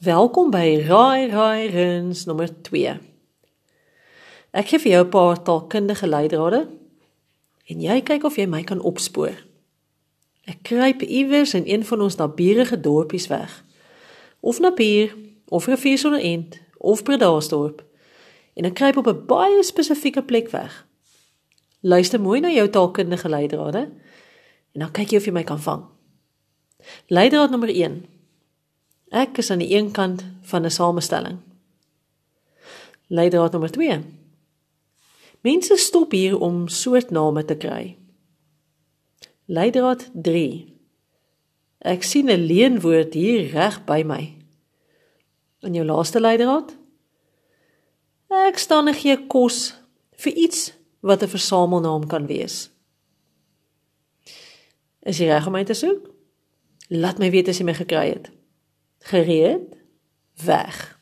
Welkom by Raai Raai Runs nommer 2. Ek gee vir jou 'n paar taalkundige leidrade en jy kyk of jy my kan opspoor. Ek kruip iewers in een van ons naburige dorpies weg. Of Napier, of Rivier sonder end, of Bredasdorp. En ek kruip op 'n baie spesifieke plek weg. Luister mooi na jou taalkundige leidrade en dan kyk jy of jy my kan vang. Leidraad nommer Ek is aan die een kant van 'n samestelling. Leidraad nommer 2. Mense stop hier om soortname te kry. Leidraad 3. Ek sien 'n leenwoord hier reg by my. In jou laaste leidraad? Ek staan en gee kos vir iets wat 'n versamelnaam kan wees. Is jy reg om my te soek? Laat my weet as jy my gekry het. Gereed? Weg.